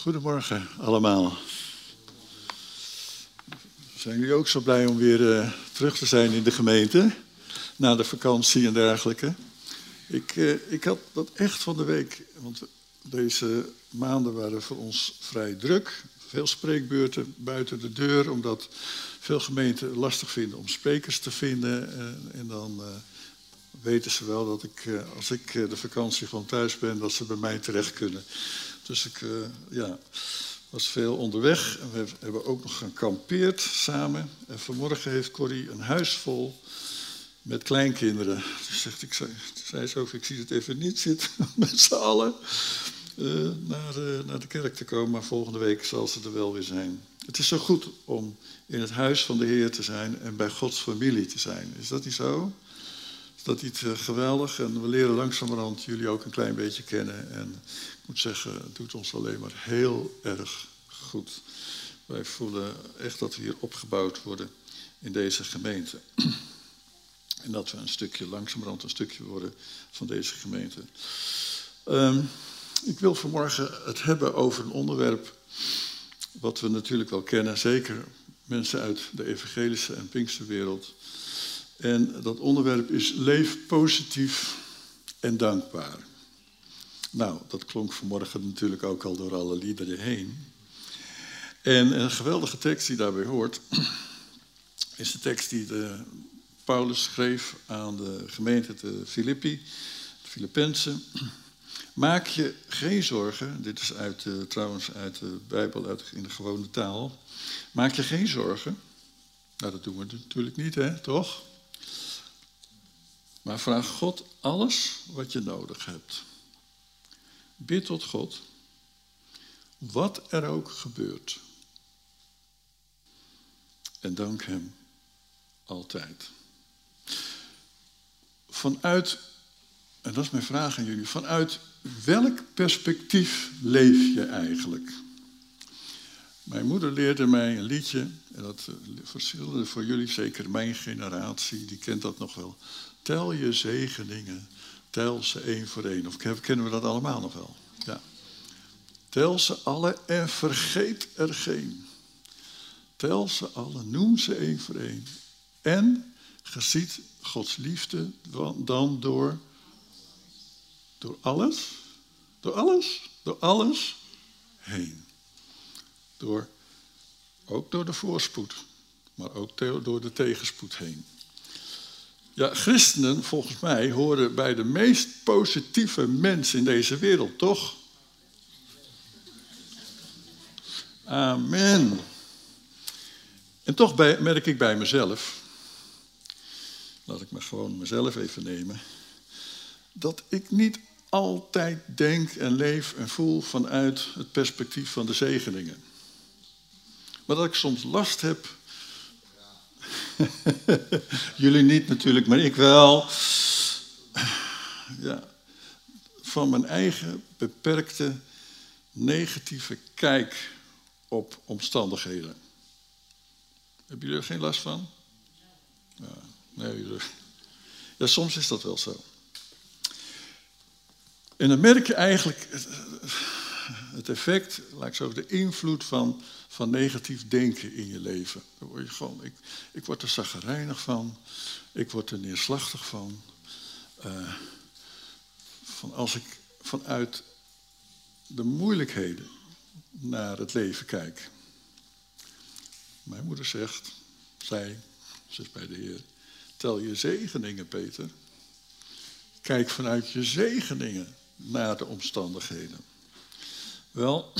Goedemorgen allemaal. Zijn jullie ook zo blij om weer uh, terug te zijn in de gemeente? Na de vakantie en dergelijke. Ik, uh, ik had dat echt van de week, want deze maanden waren voor ons vrij druk. Veel spreekbeurten buiten de deur, omdat veel gemeenten lastig vinden om sprekers te vinden. En, en dan weten ze wel dat ik, als ik de vakantie gewoon thuis ben, dat ze bij mij terecht kunnen. Dus ik uh, ja, was veel onderweg. En we hebben ook nog gekampeerd samen. En vanmorgen heeft Corrie een huis vol met kleinkinderen. Dus zegt, ik zei, zo, ik zie het even niet zitten met z'n allen uh, naar, uh, naar de kerk te komen. Maar volgende week zal ze er wel weer zijn. Het is zo goed om in het huis van de Heer te zijn en bij Gods familie te zijn. Is dat niet zo? Is dat niet geweldig? En we leren langzamerhand jullie ook een klein beetje kennen. En moet zeggen, het doet ons alleen maar heel erg goed. Wij voelen echt dat we hier opgebouwd worden in deze gemeente. En dat we een stukje, langzamerhand een stukje worden van deze gemeente. Um, ik wil vanmorgen het hebben over een onderwerp wat we natuurlijk wel kennen, zeker mensen uit de evangelische en Pinksterwereld. En dat onderwerp is leef positief en dankbaar. Nou, dat klonk vanmorgen natuurlijk ook al door alle liederen heen. En een geweldige tekst die daarbij hoort, is de tekst die Paulus schreef aan de gemeente de Filippi, de Filippenzen. Maak je geen zorgen, dit is uit, trouwens uit de Bijbel uit, in de gewone taal. Maak je geen zorgen. Nou, dat doen we natuurlijk niet, hè, toch? Maar vraag God alles wat je nodig hebt. Bid tot God, wat er ook gebeurt. En dank Hem altijd. Vanuit, en dat is mijn vraag aan jullie, vanuit welk perspectief leef je eigenlijk? Mijn moeder leerde mij een liedje, en dat verschilde voor jullie zeker mijn generatie, die kent dat nog wel. Tel je zegeningen Tel ze één voor één. Of kennen we dat allemaal nog wel? Ja. Tel ze alle en vergeet er geen. Tel ze alle, noem ze één voor één. En geziet Gods liefde dan door, door alles, door alles, door alles heen. Door, ook door de voorspoed, maar ook door de tegenspoed heen. Ja, christenen, volgens mij, horen bij de meest positieve mensen in deze wereld, toch? Amen. En toch merk ik bij mezelf, laat ik me gewoon mezelf even nemen, dat ik niet altijd denk en leef en voel vanuit het perspectief van de zegeningen. Maar dat ik soms last heb Jullie niet natuurlijk, maar ik wel. Ja, van mijn eigen beperkte negatieve kijk op omstandigheden. Hebben jullie er geen last van? Ja, nee, ja, soms is dat wel zo. En dan merk je eigenlijk het effect, ik zo de invloed van van negatief denken in je leven. Dan word je gewoon, ik, ik word er zaggerijnig van, ik word er neerslachtig van. Uh, van als ik vanuit de moeilijkheden naar het leven kijk. Mijn moeder zegt, zij, ze is bij de Heer, tel je zegeningen, Peter. Kijk vanuit je zegeningen naar de omstandigheden. Wel,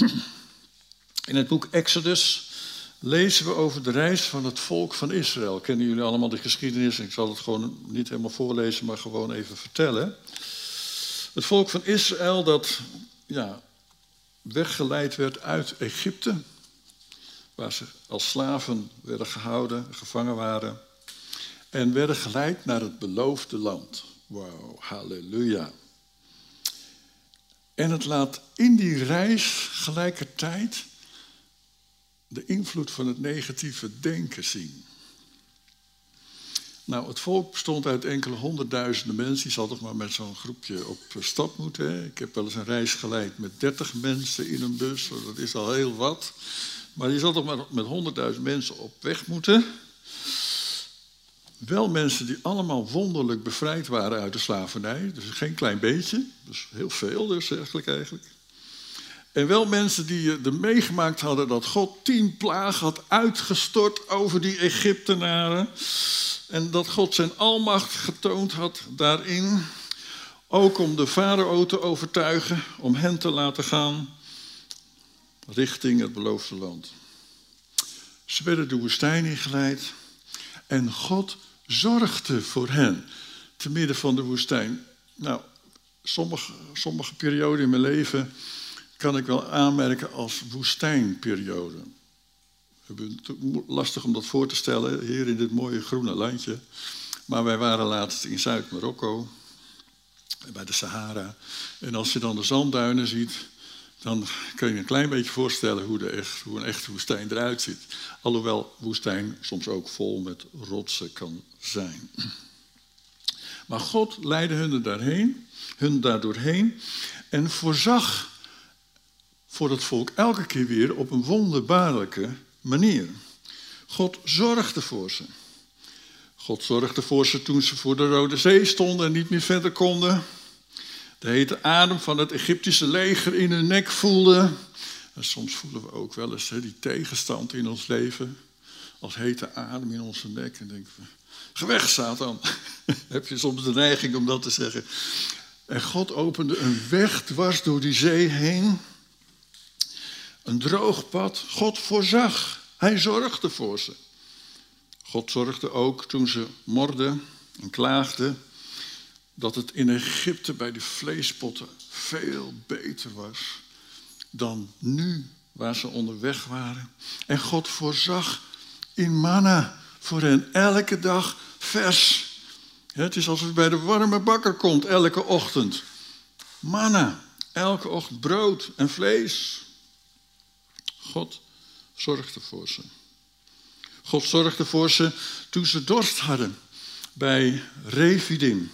In het boek Exodus lezen we over de reis van het volk van Israël. Kennen jullie allemaal de geschiedenis? Ik zal het gewoon niet helemaal voorlezen, maar gewoon even vertellen. Het volk van Israël dat ja, weggeleid werd uit Egypte, waar ze als slaven werden gehouden, gevangen waren, en werden geleid naar het beloofde land. Wauw, halleluja. En het laat in die reis gelijkertijd de invloed van het negatieve denken zien. Nou, het volk bestond uit enkele honderdduizenden mensen. Je zal toch maar met zo'n groepje op stap moeten. Ik heb wel eens een reis geleid met dertig mensen in een bus. Dat is al heel wat. Maar je zal toch maar met honderdduizend mensen op weg moeten. Wel mensen die allemaal wonderlijk bevrijd waren uit de slavernij. Dus geen klein beetje. Dus heel veel dus eigenlijk eigenlijk. En wel mensen die er meegemaakt hadden dat God tien plagen had uitgestort over die Egyptenaren. En dat God zijn almacht getoond had daarin. Ook om de farao te overtuigen, om hen te laten gaan richting het beloofde land. Ze werden de woestijn ingeleid en God zorgde voor hen te midden van de woestijn. Nou, sommige, sommige perioden in mijn leven kan ik wel aanmerken als woestijnperiode. Het lastig om dat voor te stellen hier in dit mooie groene landje. Maar wij waren laatst in Zuid-Marokko, bij de Sahara. En als je dan de zandduinen ziet, dan kun je een klein beetje voorstellen hoe, de echt, hoe een echte woestijn eruit ziet. Alhoewel woestijn soms ook vol met rotsen kan zijn. Maar God leidde hun daarheen, hun daardoorheen en voorzag voor het volk elke keer weer op een wonderbaarlijke manier. God zorgde voor ze. God zorgde voor ze toen ze voor de Rode Zee stonden en niet meer verder konden. De hete adem van het Egyptische leger in hun nek voelden. En soms voelen we ook wel eens hè, die tegenstand in ons leven. Als hete adem in onze nek. En denken we, ga weg Satan. Heb je soms de neiging om dat te zeggen. En God opende een weg dwars door die zee heen. Een droog pad. God voorzag. Hij zorgde voor ze. God zorgde ook toen ze morden en klaagden dat het in Egypte bij de vleespotten veel beter was dan nu waar ze onderweg waren. En God voorzag in manna voor hen elke dag vers. Het is alsof je bij de warme bakker komt elke ochtend. Manna, elke ochtend brood en vlees. God zorgde voor ze. God zorgde voor ze toen ze dorst hadden bij Refidim.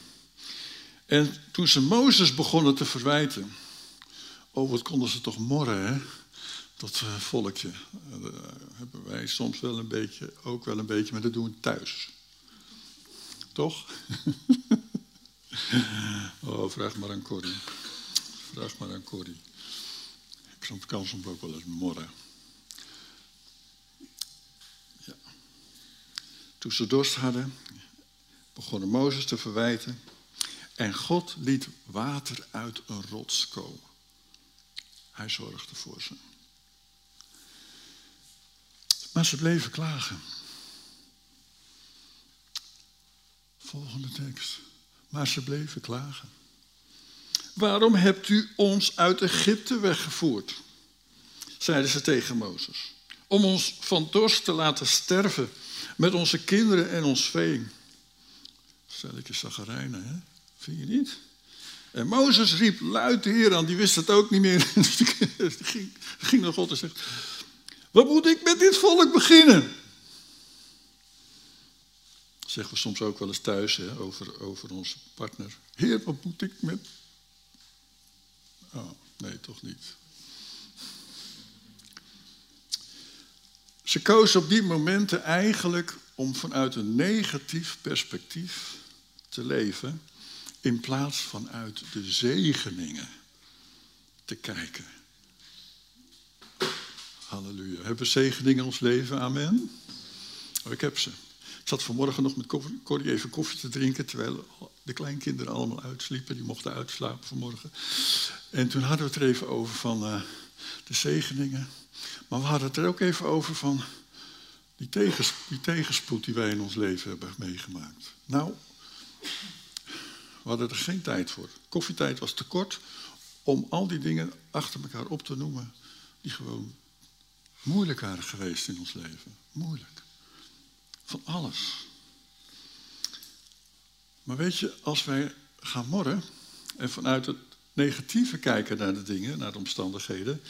En toen ze Mozes begonnen te verwijten. Oh, wat konden ze toch morren, hè? Dat uh, volkje. Uh, hebben wij soms wel een beetje, ook wel een beetje, maar dat doen we thuis. Toch? oh, vraag maar aan Corrie. Vraag maar aan Corrie. Ik kan soms ook wel eens morren. Ja. Toen ze dorst hadden, begonnen Mozes te verwijten. En God liet water uit een rots komen. Hij zorgde voor ze. Maar ze bleven klagen. Volgende tekst. Maar ze bleven klagen. Waarom hebt u ons uit Egypte weggevoerd? zeiden ze tegen Mozes. Om ons van dorst te laten sterven met onze kinderen en ons vee. Stel ik je zaggerijnen, hè? Vind je niet? En Mozes riep luid de Heer aan, die wist het ook niet meer. Dus ging, naar God en zegt, wat moet ik met dit volk beginnen? Zeggen we soms ook wel eens thuis hè, over, over onze partner. Heer, wat moet ik met... Oh, nee, toch niet. Ze koos op die momenten eigenlijk om vanuit een negatief perspectief te leven in plaats van uit de zegeningen te kijken. Halleluja. Hebben we zegeningen in ons leven? Amen. Oh, ik heb ze. Ik zat vanmorgen nog met Corrie even koffie te drinken, terwijl de kleinkinderen allemaal uitsliepen. Die mochten uitslapen vanmorgen. En toen hadden we het er even over van uh, de zegeningen. Maar we hadden het er ook even over van die tegenspoed die wij in ons leven hebben meegemaakt. Nou, we hadden er geen tijd voor. Koffietijd was te kort om al die dingen achter elkaar op te noemen die gewoon moeilijk waren geweest in ons leven. Moeilijk. Van alles. Maar weet je, als wij gaan morren en vanuit het negatieve kijken naar de dingen, naar de omstandigheden,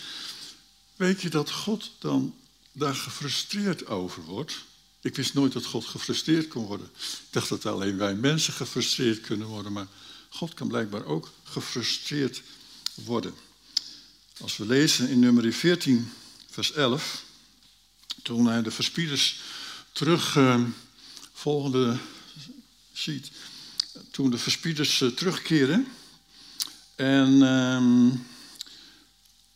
weet je dat God dan daar gefrustreerd over wordt Ik wist nooit dat God gefrustreerd kon worden. Ik dacht dat alleen wij mensen gefrustreerd kunnen worden, maar God kan blijkbaar ook gefrustreerd worden. Als we lezen in nummer 14, vers 11, toen hij de verspieders terug, uh, volgende sheet, toen de verspieders uh, terugkeren en uh,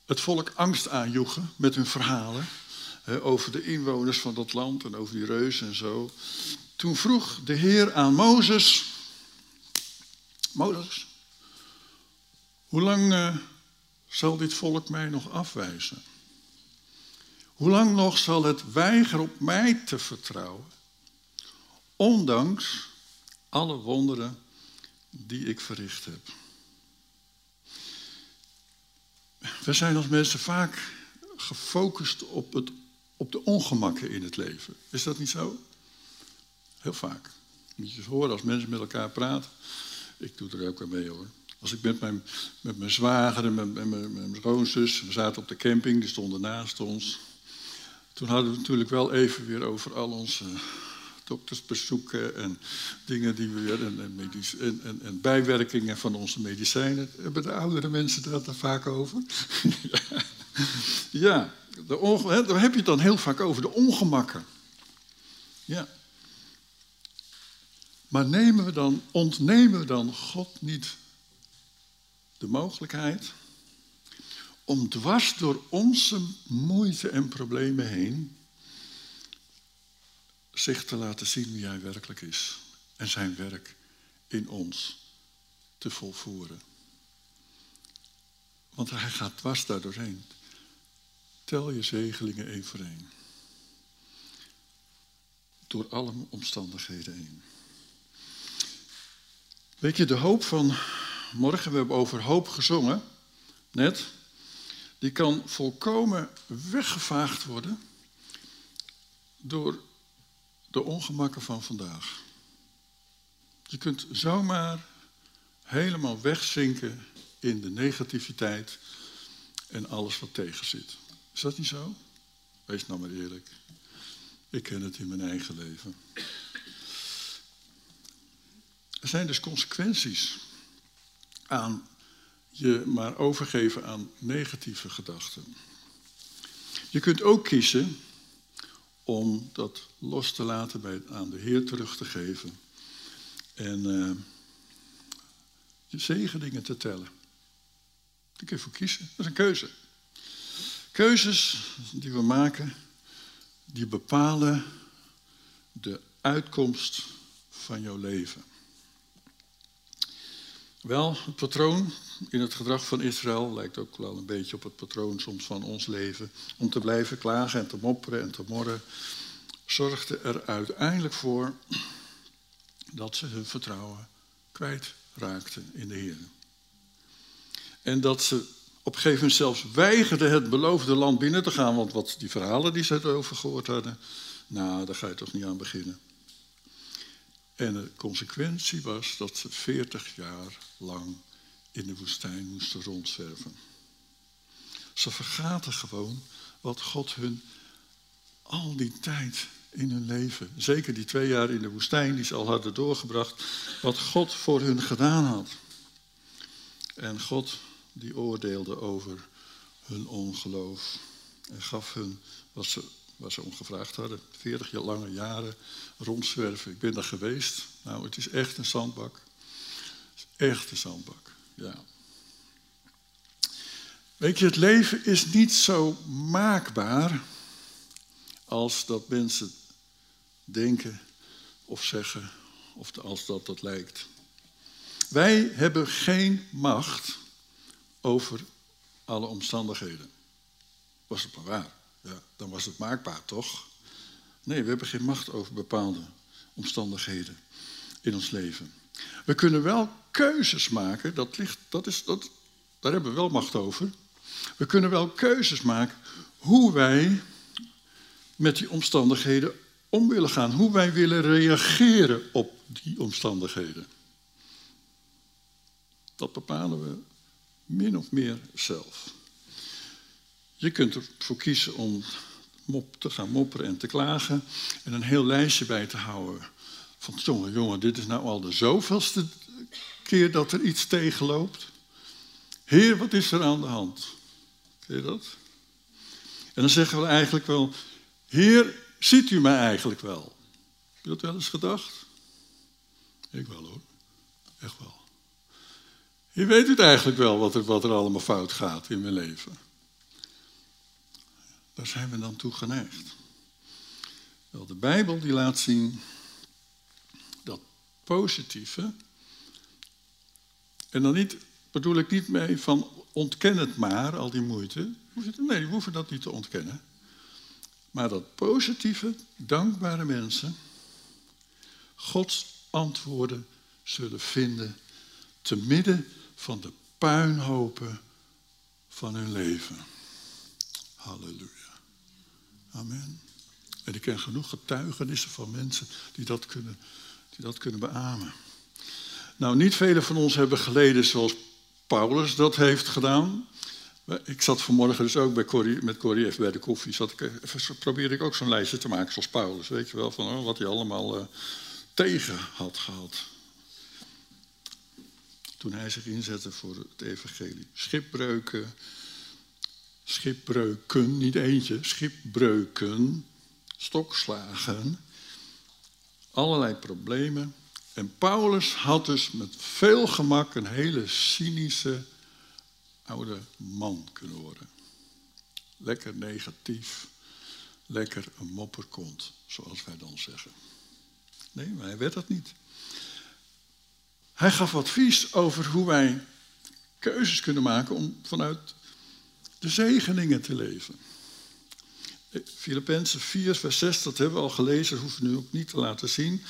het volk angst aanjoegen met hun verhalen over de inwoners van dat land en over die reuzen en zo. Toen vroeg de Heer aan Mozes, Mozes, hoe lang uh, zal dit volk mij nog afwijzen? Hoe lang nog zal het weigeren op mij te vertrouwen, ondanks alle wonderen die ik verricht heb? We zijn als mensen vaak gefocust op, het, op de ongemakken in het leven. Is dat niet zo? Heel vaak. Moet je eens horen als mensen met elkaar praten. Ik doe er ook aan mee hoor. Als ik met mijn, met mijn zwager en met, met, mijn schoonzus, we zaten op de camping, die stonden naast ons. Toen hadden we het natuurlijk wel even weer over al onze doktersbezoeken en dingen die we weer, en, en, en, en, bijwerkingen van onze medicijnen. Hebben de oudere mensen daar vaak over? ja, de daar heb je het dan heel vaak over, de ongemakken. Ja. Maar nemen we dan, ontnemen we dan God niet de mogelijkheid om dwars door onze moeite en problemen heen zich te laten zien wie hij werkelijk is en zijn werk in ons te volvoeren. Want hij gaat dwars daar doorheen. Tel je zegelingen één voor één. Door alle omstandigheden heen. Weet je, de hoop van morgen, we hebben over hoop gezongen, net, die kan volkomen weggevaagd worden door de ongemakken van vandaag. Je kunt zomaar helemaal wegzinken in de negativiteit en alles wat tegen zit. Is dat niet zo? Wees nou maar eerlijk. Ik ken het in mijn eigen leven. Er zijn dus consequenties aan je maar overgeven aan negatieve gedachten. Je kunt ook kiezen om dat los te laten bij, aan de Heer terug te geven. En uh, je zegeningen te tellen. Daar kun je voor kiezen. Dat is een keuze. Keuzes die we maken, die bepalen de uitkomst van jouw leven. Wel, het patroon in het gedrag van Israël lijkt ook wel een beetje op het patroon soms van ons leven. Om te blijven klagen en te mopperen en te morren, zorgde er uiteindelijk voor dat ze hun vertrouwen kwijtraakten in de Heer. En dat ze op een gegeven moment zelfs weigerden het beloofde land binnen te gaan, want wat die verhalen die ze erover gehoord hadden, nou, daar ga je toch niet aan beginnen. En de consequentie was dat ze 40 jaar lang in de woestijn moesten rondzwerven. Ze vergaten gewoon wat God hun al die tijd in hun leven, zeker die twee jaar in de woestijn die ze al hadden doorgebracht, wat God voor hun gedaan had. En God die oordeelde over hun ongeloof en gaf hun wat ze waar ze om gevraagd hadden. 40 jaar lange jaren rondzwerven. Ik ben daar geweest. Nou, het is echt een zandbak. Echt een zandbak, ja. Weet je, het leven is niet zo maakbaar als dat mensen denken of zeggen, of als dat dat lijkt. Wij hebben geen macht over alle omstandigheden. Was het maar waar ja, dan was het maakbaar, toch? Nee, we hebben geen macht over bepaalde omstandigheden in ons leven. We kunnen wel keuzes maken, dat ligt, dat is, dat, daar hebben we wel macht over. We kunnen wel keuzes maken hoe wij met die omstandigheden om willen gaan, hoe wij willen reageren op die omstandigheden. Dat bepalen we min of meer zelf. Je kunt ervoor kiezen om mop, te gaan mopperen en te klagen. En een heel lijstje bij te houden. Van jongen, jongen, dit is nou al de zoveelste keer dat er iets tegenloopt. Heer, wat is er aan de hand? Ken je dat? En dan zeggen we eigenlijk wel, Heer, ziet u mij eigenlijk wel? Heb je dat wel eens gedacht? Ik wel hoor, echt wel. Je weet het eigenlijk wel wat er, wat er allemaal fout gaat in mijn leven. Daar zijn we dan toe geneigd. Wel, de Bijbel die laat zien dat positieve, en dan niet, bedoel ik niet mee van ontken het maar, al die moeite. Nee, we hoeven dat niet te ontkennen. Maar dat positieve, dankbare mensen Gods antwoorden zullen vinden te midden van de puinhopen van hun leven. Halleluja. Amen. En ik ken genoeg getuigenissen van mensen die dat kunnen, die dat kunnen beamen. Nou, niet velen van ons hebben geleden zoals Paulus dat heeft gedaan. Ik zat vanmorgen dus ook bij met Corrie even bij de koffie. Zat ik, even, probeerde ik ook zo'n lijstje te maken zoals Paulus. Weet je wel, van oh, wat hij allemaal uh, tegen had gehad. Toen hij zich inzette voor het evangelie. Schipbreuken, schipbreuken, niet eentje, schipbreuken, stokslagen, allerlei problemen. En Paulus had dus met veel gemak een hele cynische oude man kunnen worden. Lekker negatief, lekker een mopperkont, zoals wij dan zeggen. Nee, maar hij werd dat niet. Hij gaf advies over hoe wij keuzes kunnen maken om vanuit de zegeningen te leven. Filippenzen 4, vers 6, dat hebben we al gelezen, hoeven we nu ook niet te laten zien.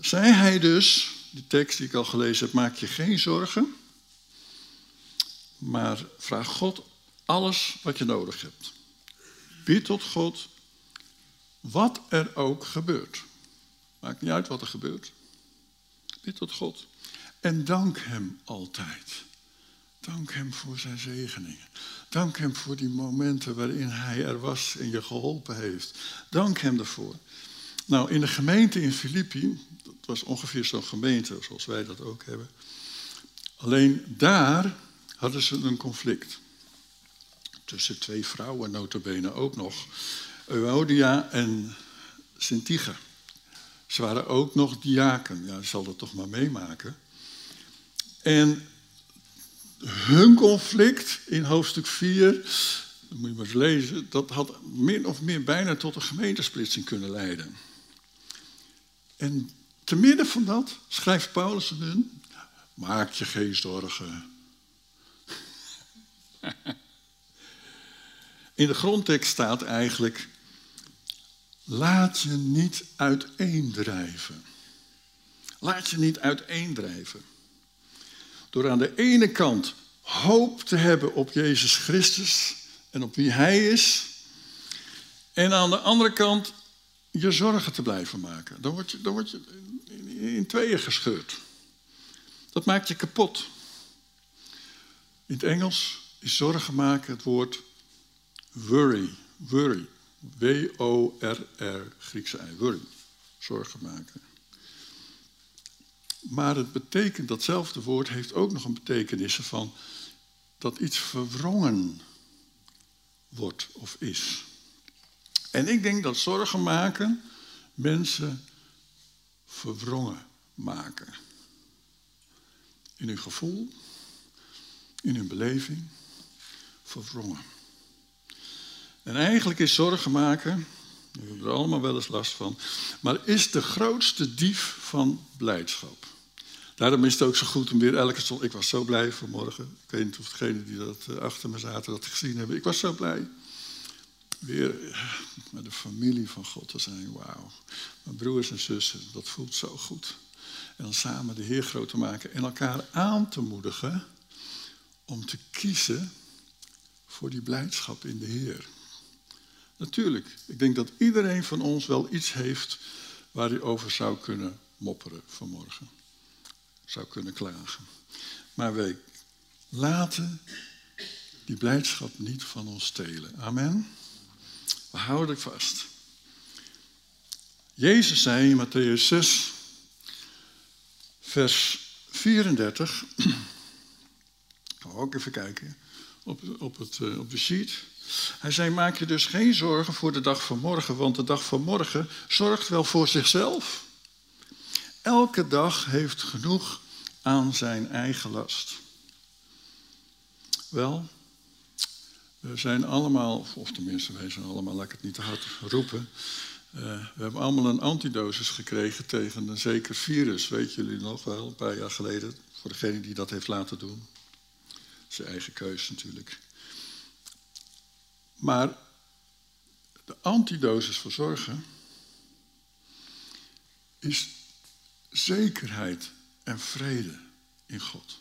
Zei hij dus, die tekst die ik al gelezen heb, maak je geen zorgen, maar vraag God alles wat je nodig hebt. Bied tot God wat er ook gebeurt. Maakt niet uit wat er gebeurt. Tot God. En dank Hem altijd. Dank Hem voor zijn zegeningen. Dank Hem voor die momenten waarin Hij er was en je geholpen heeft. Dank Hem daarvoor. Nou, in de gemeente in Filippi, dat was ongeveer zo'n gemeente zoals wij dat ook hebben. Alleen daar hadden ze een conflict. Tussen twee vrouwen, notabene ook nog. Euodia en Sintige. Ze waren ook nog diaken. Ja, zal dat toch maar meemaken. En hun conflict in hoofdstuk 4, dat moet je maar eens lezen, dat had min of meer bijna tot een gemeentesplitsing kunnen leiden. En te midden van dat schrijft Paulus hun, maak je geen zorgen. In de grondtekst staat eigenlijk, laat je niet uiteendrijven. Laat je niet uiteendrijven. Door aan de ene kant hoop te hebben op Jezus Christus en op wie Hij is. En aan de andere kant je zorgen te blijven maken. Dan word je, dan word je in tweeën gescheurd. Dat maakt je kapot. In het Engels is zorgen maken het woord worry. Worry. W-O-R-R, Griekse ei. Worry. Zorgen maken. Maar het betekent, datzelfde woord heeft ook nog een betekenis van dat iets verwrongen wordt of is. En ik denk dat zorgen maken mensen verwrongen maken. In hun gevoel, in hun beleving, verwrongen. En eigenlijk is zorgen maken, we hebben er allemaal wel eens last van, maar is de grootste dief van blijdschap. Daarom is het ook zo goed om weer elke stond. Ik was zo blij vanmorgen. Ik weet niet of degenen die dat eh, achter me zaten dat gezien hebben. Ik was zo blij. Weer eh, met de familie van God te zijn. Wauw. Mijn broers en zussen, dat voelt zo goed. En dan samen de Heer groot te maken en elkaar aan te moedigen om te kiezen voor die blijdschap in de Heer. Natuurlijk, ik denk dat iedereen van ons wel iets heeft waar hij over zou kunnen mopperen vanmorgen zou kunnen klagen. Maar wij laten die blijdschap niet van ons stelen. Amen. We houden vast. Jezus zei in Matthäus 6, vers 34. Gaan we ook even kijken op, op, het, eh, op de sheet. Hij zei: Maak je dus geen zorgen voor de dag van morgen, want de dag van morgen zorgt wel voor zichzelf. Elke dag heeft genoeg aan zijn eigen last. Wel, we zijn allemaal, of tenminste wij zijn allemaal, laat ik het niet te hard roepen. Uh, we hebben allemaal een antidosis gekregen tegen een zeker virus. Weet jullie nog wel, een paar jaar geleden. Voor degene die dat heeft laten doen. Zijn eigen keus natuurlijk. Maar de antidosis voor zorgen is zekerheid en vrede in God.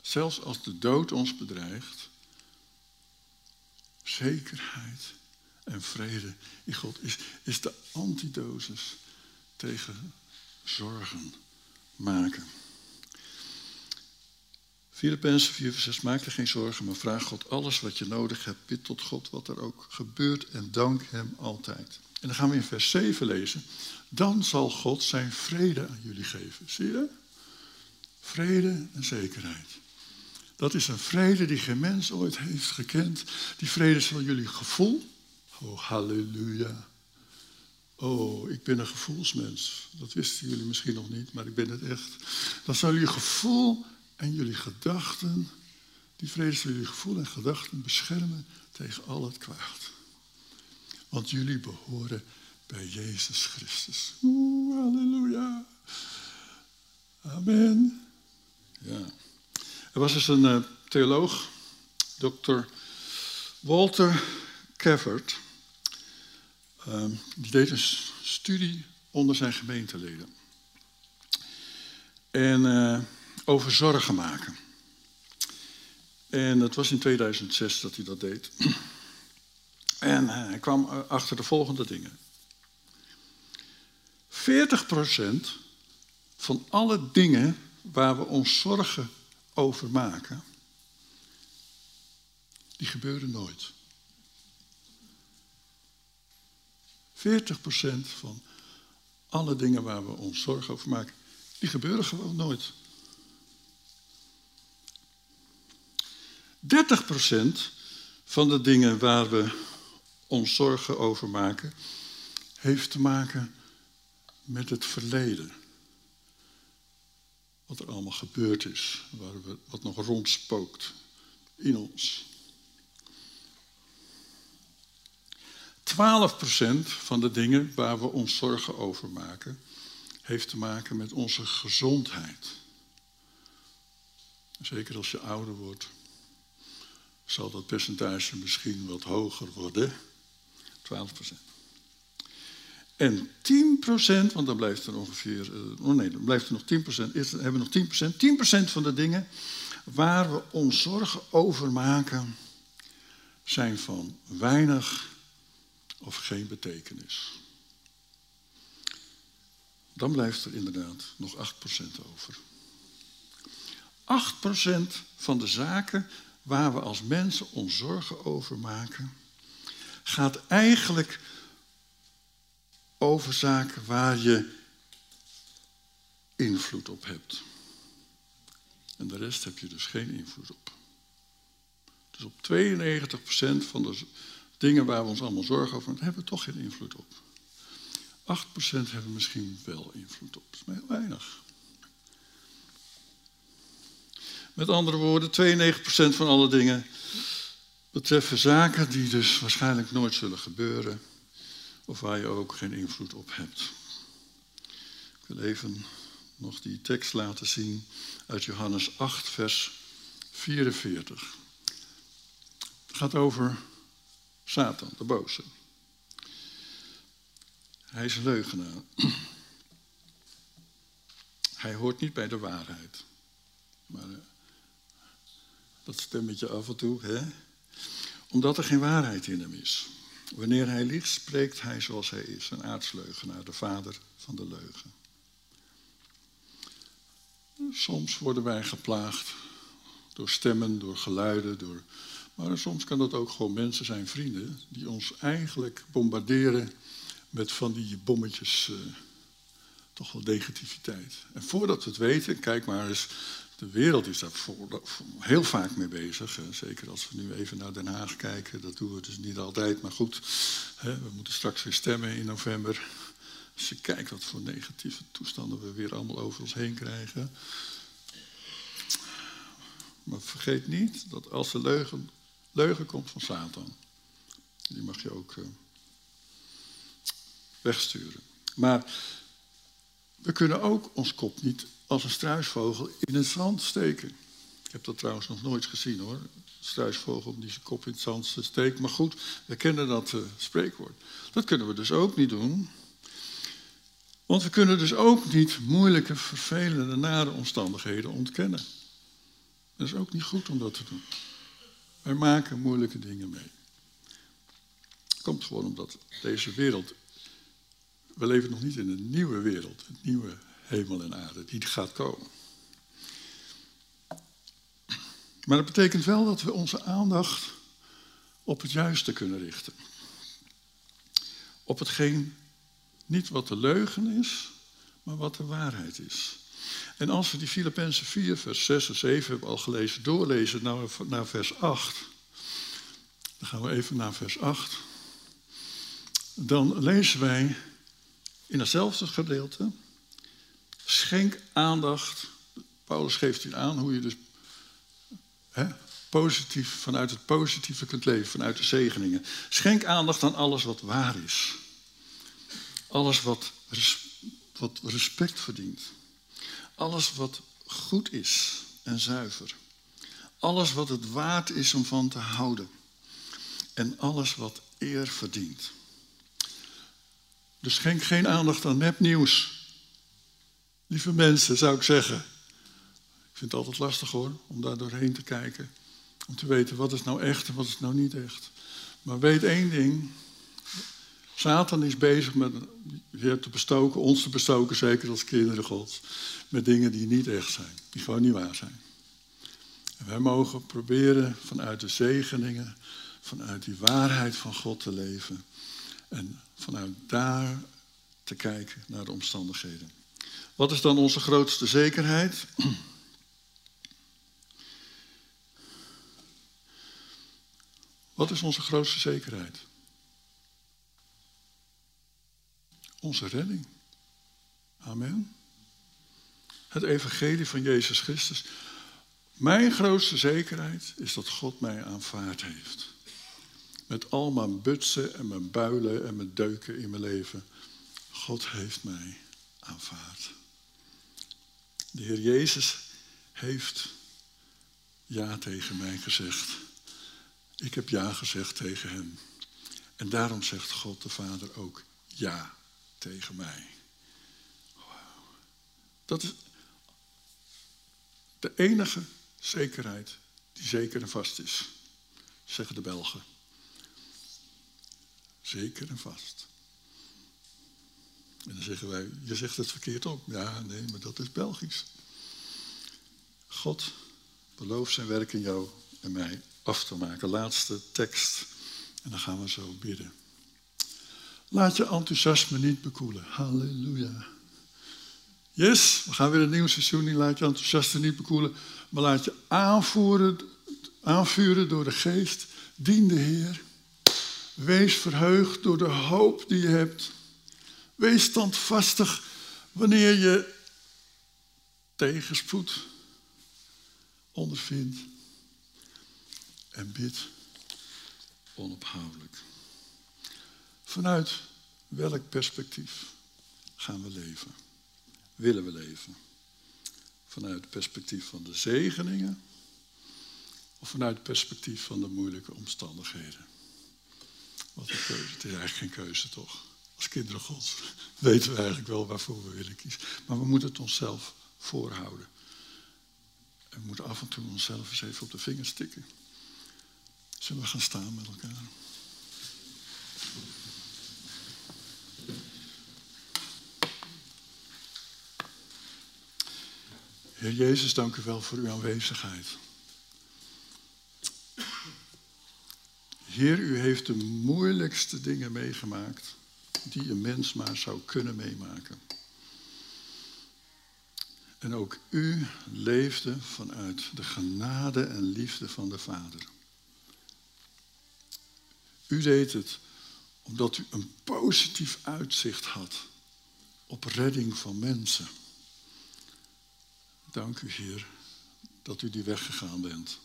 Zelfs als de dood ons bedreigt, zekerheid en vrede in God is, is de antidosis tegen zorgen maken. Filippenzen 4 vers 6, maak er geen zorgen, maar vraag God alles wat je nodig hebt. Bid tot God wat er ook gebeurt en dank Hem altijd. En dan gaan we in vers 7 lezen. Dan zal God zijn vrede aan jullie geven. Zie je? Vrede en zekerheid. Dat is een vrede die geen mens ooit heeft gekend. Die vrede is van jullie gevoel. Oh, halleluja. Oh, ik ben een gevoelsmens. Dat wisten jullie misschien nog niet, maar ik ben het echt. Dan zal jullie gevoel en jullie gedachten, die vrede zal jullie gevoel en gedachten beschermen tegen al het kwaad. Want jullie behoren bij Jezus Christus. Halleluja. Amen. Ja. Er was dus een uh, theoloog, dokter Walter Cavert. Uh, die deed een studie onder zijn gemeenteleden. En uh, over zorgen maken. En het was in 2006 dat hij dat deed. En hij kwam achter de volgende dingen. 40% van alle dingen waar we ons zorgen over maken, die gebeuren nooit. 40% van alle dingen waar we ons zorgen over maken, die gebeuren gewoon nooit. 30% van de dingen waar we ons zorgen over maken, heeft te maken met het verleden. Wat er allemaal gebeurd is, waar we, wat nog rondspookt in ons. 12% van de dingen waar we ons zorgen over maken, heeft te maken met onze gezondheid. Zeker als je ouder wordt, zal dat percentage misschien wat hoger worden. 12%. En 10%, want dan blijft er ongeveer, uh, oh nee, dan blijft er nog 10%, is, hebben we nog 10%. 10% van de dingen waar we ons zorgen over maken, zijn van weinig of geen betekenis. Dan blijft er inderdaad nog 8% over. 8% van de zaken waar we als mensen ons zorgen over maken, gaat eigenlijk over zaken waar je invloed op hebt. En de rest heb je dus geen invloed op. Dus op 92% van de dingen waar we ons allemaal zorgen over maken, hebben we toch geen invloed op. 8% hebben misschien wel invloed op. Dat is maar heel weinig. Met andere woorden, 92% van alle dingen betreffen zaken die dus waarschijnlijk nooit zullen gebeuren of waar je ook geen invloed op hebt. Ik wil even nog die tekst laten zien uit Johannes 8, vers 44. Het gaat over Satan, de boze. Hij is een leugenaar. Hij hoort niet bij de waarheid. Maar eh, dat stemmetje af en toe, hè? Omdat er geen waarheid in hem is. Wanneer hij liegt, spreekt hij zoals hij is, een aardsleugenaar, de vader van de leugen. Soms worden wij geplaagd door stemmen, door geluiden, door Maar soms kan dat ook gewoon mensen zijn, vrienden, die ons eigenlijk bombarderen met van die bommetjes, uh, toch wel negativiteit. En voordat we het weten, kijk maar eens, de wereld is daar voor, heel vaak mee bezig. Zeker als we nu even naar Den Haag kijken, dat doen we dus niet altijd, maar goed, we moeten straks weer stemmen in november. Als je kijkt wat voor negatieve toestanden we weer allemaal over ons heen krijgen. Maar vergeet niet dat als de leugen, leugen komt van Satan, die mag je ook uh, wegsturen. Maar we kunnen ook ons kop niet als een struisvogel in het zand steken. Ik heb dat trouwens nog nooit gezien hoor. Een struisvogel die zijn kop in het zand steekt. Maar goed, we kennen dat uh, spreekwoord. Dat kunnen we dus ook niet doen. Want we kunnen dus ook niet moeilijke, vervelende, nare omstandigheden ontkennen. Dat is ook niet goed om dat te doen. Wij maken moeilijke dingen mee. Het komt gewoon omdat deze wereld. We leven nog niet in een nieuwe wereld, een nieuwe hemel en aarde, die gaat komen. Maar dat betekent wel dat we onze aandacht op het juiste kunnen richten. Op hetgeen, niet wat de leugen is, maar wat de waarheid is. En als we die Filippenzen 4, vers 6 en 7 hebben al gelezen, doorlezen naar, naar vers 8. Dan gaan we even naar vers 8. Dan lezen wij in hetzelfde gedeelte. Schenk aandacht. Paulus geeft hier aan hoe je dus hè, positief, vanuit het positieve kunt leven, vanuit de zegeningen. Schenk aandacht aan alles wat waar is. Alles wat, wat respect verdient. Alles wat goed is en zuiver. Alles wat het waard is om van te houden. En alles wat eer verdient. Dus schenk geen aandacht aan nepnieuws. Lieve mensen, zou ik zeggen. Ik vind het altijd lastig hoor, om daar doorheen te kijken. Om te weten wat is nou echt en wat is nou niet echt. Maar weet één ding. Satan is bezig met je te bestoken, ons te bestoken, zeker als kinderen gods. Met dingen die niet echt zijn, die gewoon niet waar zijn. En wij mogen proberen vanuit de zegeningen, vanuit die waarheid van God te leven. En vanuit daar te kijken naar de omstandigheden. Wat is dan onze grootste zekerheid? Wat is onze grootste zekerheid? Onze redding. Amen. Het evangelie van Jezus Christus. Mijn grootste zekerheid is dat God mij aanvaard heeft. Met al mijn butsen en mijn builen en mijn deuken in mijn leven. God heeft mij aanvaard. De Heer Jezus heeft ja tegen mij gezegd. Ik heb ja gezegd tegen hem. En daarom zegt God de Vader ook ja tegen mij. Dat is de enige zekerheid die zeker en vast is, zeggen de Belgen. Zeker en vast. En dan zeggen wij, je zegt het verkeerd op. Ja, nee, maar dat is Belgisch. God belooft zijn werk in jou en mij af te maken. Laatste tekst. En dan gaan we zo bidden. Laat je enthousiasme niet bekoelen. Halleluja. Yes, we gaan weer een nieuw seizoen in. Laat je enthousiasme niet bekoelen. Maar laat je aanvoeren, aanvuren door de geest. Dien de Heer. Wees verheugd door de hoop die je hebt. Wees standvastig wanneer je tegenspoed ondervindt. En bid onophoudelijk. Vanuit welk perspectief gaan we leven? Willen we leven? Vanuit het perspectief van de zegeningen of vanuit het perspectief van de moeilijke omstandigheden? Wat een keuze. Het is eigenlijk geen keuze, toch? Als kinderen gods weten we eigenlijk wel waarvoor we willen kiezen. Maar we moeten het onszelf voorhouden. En we moeten af en toe onszelf eens even op de vingers tikken. Zullen we gaan staan met elkaar? Heer Jezus, dank u wel voor uw aanwezigheid. Heer, u heeft de moeilijkste dingen meegemaakt die een mens maar zou kunnen meemaken. En ook u leefde vanuit de genade en liefde van de Vader. U deed het omdat u een positief uitzicht had op redding van mensen. Dank u, Heer, dat u die weg gegaan bent.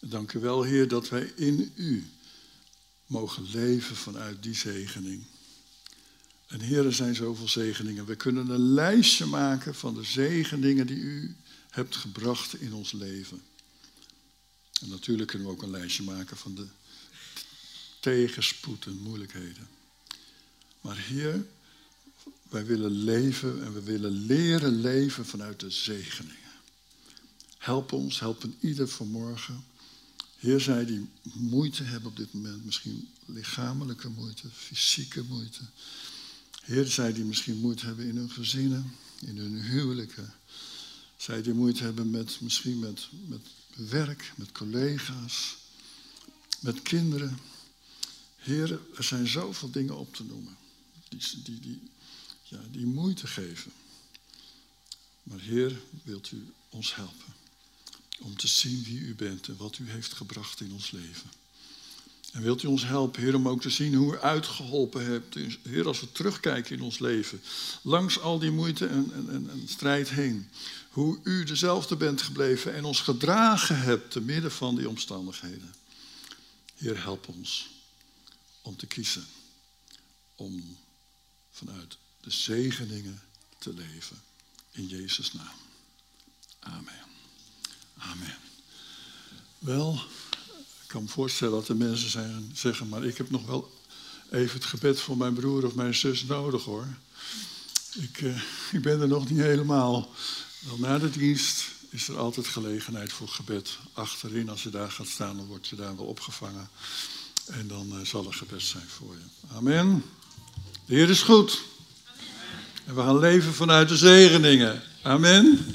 En dank u wel, Heer, dat wij in u mogen leven vanuit die zegening. En Heer, er zijn zoveel zegeningen. We kunnen een lijstje maken van de zegeningen die u hebt gebracht in ons leven. En natuurlijk kunnen we ook een lijstje maken van de tegenspoed en moeilijkheden. Maar Heer, wij willen leven en we willen leren leven vanuit de zegeningen. Help ons, help een ieder vanmorgen. Heer, zij die moeite hebben op dit moment, misschien lichamelijke moeite, fysieke moeite. Heer, zij die misschien moeite hebben in hun gezinnen, in hun huwelijken. Zij die moeite hebben met, misschien met, met werk, met collega's, met kinderen. Heer, er zijn zoveel dingen op te noemen die, die, die, ja, die moeite geven. Maar Heer, wilt u ons helpen om te zien wie u bent en wat u heeft gebracht in ons leven. En wilt u ons helpen, Heer, om ook te zien hoe u uitgeholpen hebt. Heer, als we terugkijken in ons leven, langs al die moeite en, en, en, strijd heen. Hoe u dezelfde bent gebleven en ons gedragen hebt te midden van die omstandigheden. Heer, help ons om te kiezen. Om vanuit de zegeningen te leven. In Jezus' naam. Amen. Amen. Wel, kan me voorstellen dat er mensen zijn, zeggen, maar ik heb nog wel even het gebed voor mijn broer of mijn zus nodig hoor. Ik, uh, ik ben er nog niet helemaal. Wel, na de dienst is er altijd gelegenheid voor gebed. Achterin, als je daar gaat staan, dan word je daar wel opgevangen. En dan uh, zal er gebed zijn voor je. Amen. De Heer is goed. En we gaan leven vanuit de zegeningen. Amen.